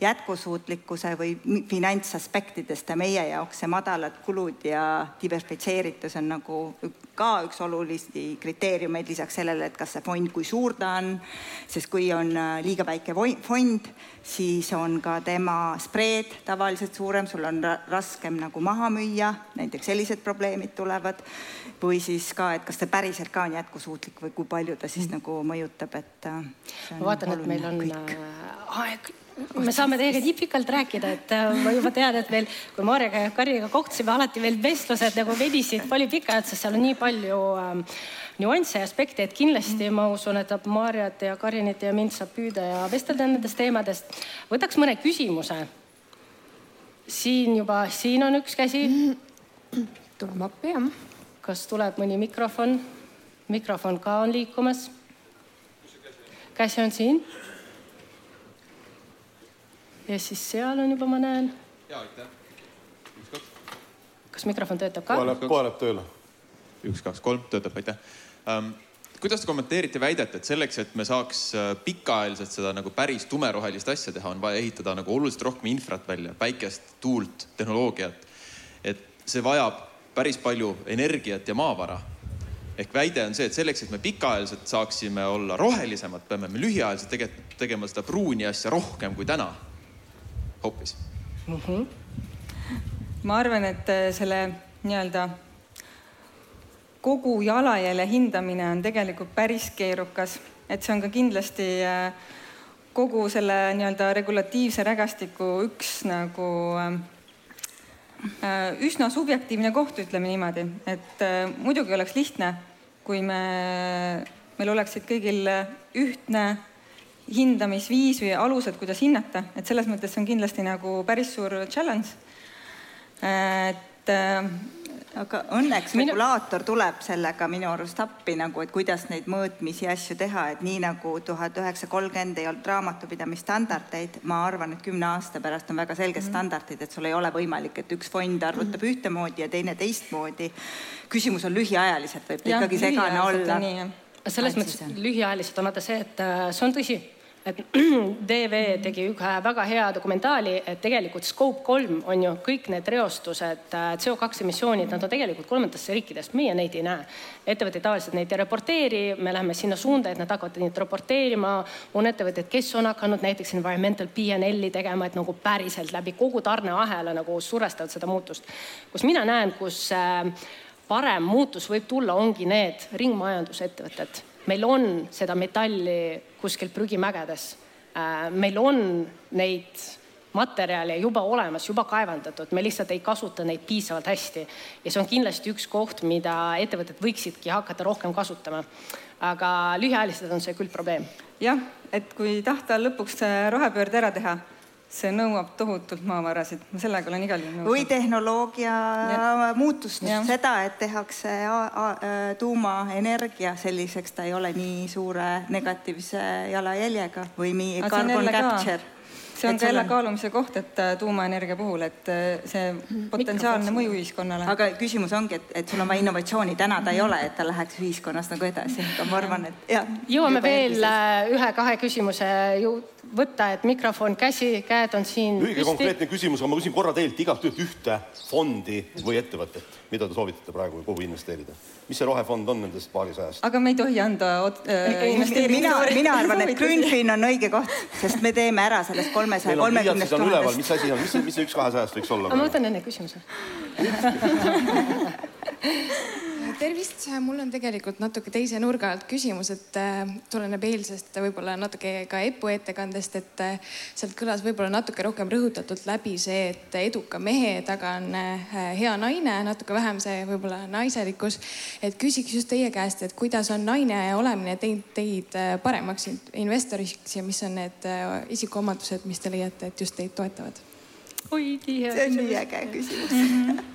jätkusuutlikkuse või finantsaspektidest ja meie jaoks see madalad kulud ja diversifitseeritus on nagu ka üks olulisi kriteeriumeid lisaks sellele, et kas see fond, kui suur ta on, sest kui on äh, liiga väike fond, siis on ka tema spreed tavaliselt suurem, sul on raskem nagu maha müüa, näiteks sellised probleemid tulevad, või siis ka, et kas see päriselt ka on jätkusuutlik või kui palju ta siis nagu mõjutab, et äh, ma vaatan, et meil on kõik. Äh, aeg me saame teiega nii pikalt rääkida, et äh, ma juba tean, et meil, kui Maarjaga ja Kariga kohtusime, alati veel vestlused nagu venisid palju pikemalt, sest seal on nii palju ähm, nüansse ja aspekte, et kindlasti ma usun, et Maarjat ja Karinit ja mind saab püüda ja vestelda nendest teemadest. võtaks mõne küsimuse. siin juba, siin on üks käsi. tuleme appi, jah. kas tuleb mõni mikrofon? mikrofon ka on liikumas. käsi on siin ja siis seal on juba, ma näen. ja aitäh. üks-kaks. kas mikrofon töötab ka? kohe läheb, kohe läheb tööle. üks-kaks-kolm töötab, aitäh um, kuidas te kommenteerite väidet, et selleks, et me saaks äh, pikaajaliselt seda nagu päris tumerohelist asja teha, on vaja ehitada nagu oluliselt rohkem infrat välja, päikest, tuult, tehnoloogiat. et see vajab päris palju energiat ja maavara. ehk väide on see, et selleks, et me pikaajaliselt saaksime olla rohelisemad, peame me lühiajaliselt tegelikult tegema seda pruuni asja rohkem kui täna hoopis mm. -hmm. ma arvan, et äh, selle nii-öelda kogu jalajälje hindamine on tegelikult päris keerukas, et see on ka kindlasti äh, kogu selle nii-öelda regulatiivse rägastiku üks nagu äh, üsna subjektiivne koht, ütleme niimoodi, et muidugi oleks lihtne, kui me, meil oleksid kõigil ühtne hindamisviis või alused, kuidas hinnata, et selles mõttes see on kindlasti nagu päris suur challenge. et äh, aga õnneks minu... regulaator tuleb sellega minu arust appi nagu, et kuidas neid mõõtmisi ja asju teha, et nii nagu tuhat üheksasada kolmkümmend ei olnud raamatupidamisstandardeid, ma arvan, et kümne aasta pärast on väga selged mm -hmm. standardid, et sul ei ole võimalik, et üks fond arvutab mm -hmm. ühtemoodi ja teine teistmoodi. küsimus on lühiajaliselt, võib ta ikkagi segane olla. selles mõttes lühiajaliselt on vaata see, et äh, see on tõsi et [CLEARS THROAT] DV tegi ühe väga hea dokumentaali, et tegelikult Scope kolm on ju kõik need reostused, äh, CO2 emissioonid, nad on tegelikult kolmandatest riikidest, meie neid ei näe. ettevõtted tavaliselt neid ei raporteeri, me läheme sinna suunda, et nad hakkavad neid raporteerima. on ettevõtted, kes on hakanud näiteks environmental PNL-i tegema, et nagu päriselt läbi kogu tarneahela nagu survestavad seda muutust. kus mina näen, kus äh, parem muutus võib tulla, ongi need ringmajandusettevõtted meil on seda metalli kuskil prügimägedes. Äh, meil on neid materjale juba olemas, juba kaevandatud, me lihtsalt ei kasuta neid piisavalt hästi. ja see on kindlasti üks koht, mida ettevõtted võiksidki hakata rohkem kasutama. aga lühiajaliselt on see küll probleem. jah, et kui tahta lõpuks rohepöörde ära teha see nõuab tohutult maavarasid, ma sellega olen igal juhul nõus. või tehnoloogia ja. muutust, seda, et tehakse tuumaenergia selliseks, ta ei ole nii suure negatiivse jalajäljega või carbon capture see on ka jälle kaalumise koht, et äh, tuumaenergia puhul, et äh, see potentsiaalne mõju ühiskonnale. aga küsimus ongi, et, et sul on vaja innovatsiooni, täna ta ei ole, et ta läheks ühiskonnas nagu edasi, aga ma arvan, et jah. jõuame veel äh, ühe-kahe küsimuse ju võtta, et mikrofon, käsi, käed on siin. lühike konkreetne küsimus, aga ma küsin korra teilt igalt üht ühte fondi või ettevõtet, mida te soovitate praegu kuhu investeerida? mis see rohefond on nendest paarisajast? aga me ei tohi anda äh, investeeringuid. mina, mina [LAUGHS] arvan, et Grünfin on õige koht, sest me teeme ära sellest kolmesaja kolmekümnest tuhandest. mis asi on, mis, mis see üks kahesajast võiks olla? ma võtan enne küsimuse [LAUGHS] tervist, mul on tegelikult natuke teise nurga alt küsimus, et äh, tuleneb eilsest võib-olla natuke ka EPU ettekandest, et äh, sealt kõlas võib-olla natuke rohkem rõhutatult läbi see, et eduka mehe taga on äh, hea naine, natuke vähem see võib-olla naiselikkus. et küsiks just teie käest, et kuidas on naine olemine teinud teid paremaks investoriks ja mis on need isikuomadused, mis te leiate, et just teid toetavad? oi, nii hea küsimus. see on nii äge küsimus mm. -hmm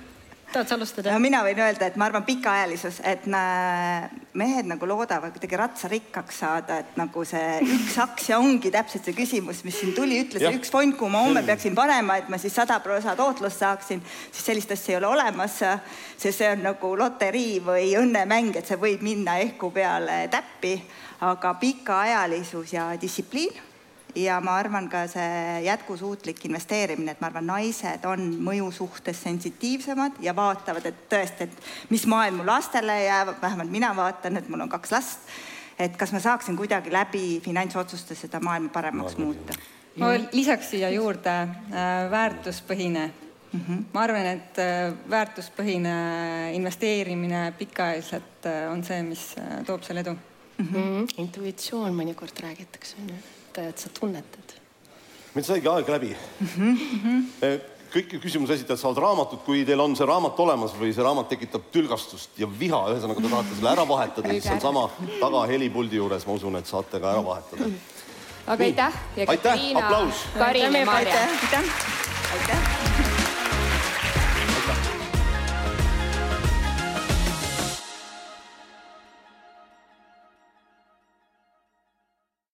tahad sa alustada? no mina võin öelda, et ma arvan, pikaajalisus, et mehed nagu loodavad kuidagi ratsarikkaks saada, et nagu see üks [LAUGHS] aktsia ongi täpselt see küsimus, mis siin tuli, ütles ja. üks fond, kuhu ma homme peaksin panema, et ma siis sada prosa tootlust saaksin, siis sellist asja ei ole olemas. sest see on nagu loterii või õnnemäng, et see võib minna ehku peale täppi, aga pikaajalisus ja distsipliin ja ma arvan ka see jätkusuutlik investeerimine, et ma arvan, naised on mõju suhtes sensitiivsemad ja vaatavad, et tõesti, et mis maailm mu lastele jääb, vähemalt mina vaatan, et mul on kaks last, et kas ma saaksin kuidagi läbi finantsotsuste seda maailma paremaks muuta. ma lisaks siia juurde äh, väärtuspõhine mm. -hmm. ma arvan, et äh, väärtuspõhine investeerimine pikaajaliselt äh, on see, mis äh, toob selle edu mm. -hmm. intuitsioon mõnikord räägitakse, on ju, et, et sa tunnetad. meil saigi aeg läbi mm. -hmm. kõik küsimuse esitajad saavad raamatut, kui teil on see raamat olemas või see raamat tekitab tülgastust ja viha, ühesõnaga te tahate selle ära vahetada, siis sealsama taga helipuldi juures, ma usun, et saate ka ära vahetada. aga aitäh, aitäh, aplaus. Ja aitäh, aitäh.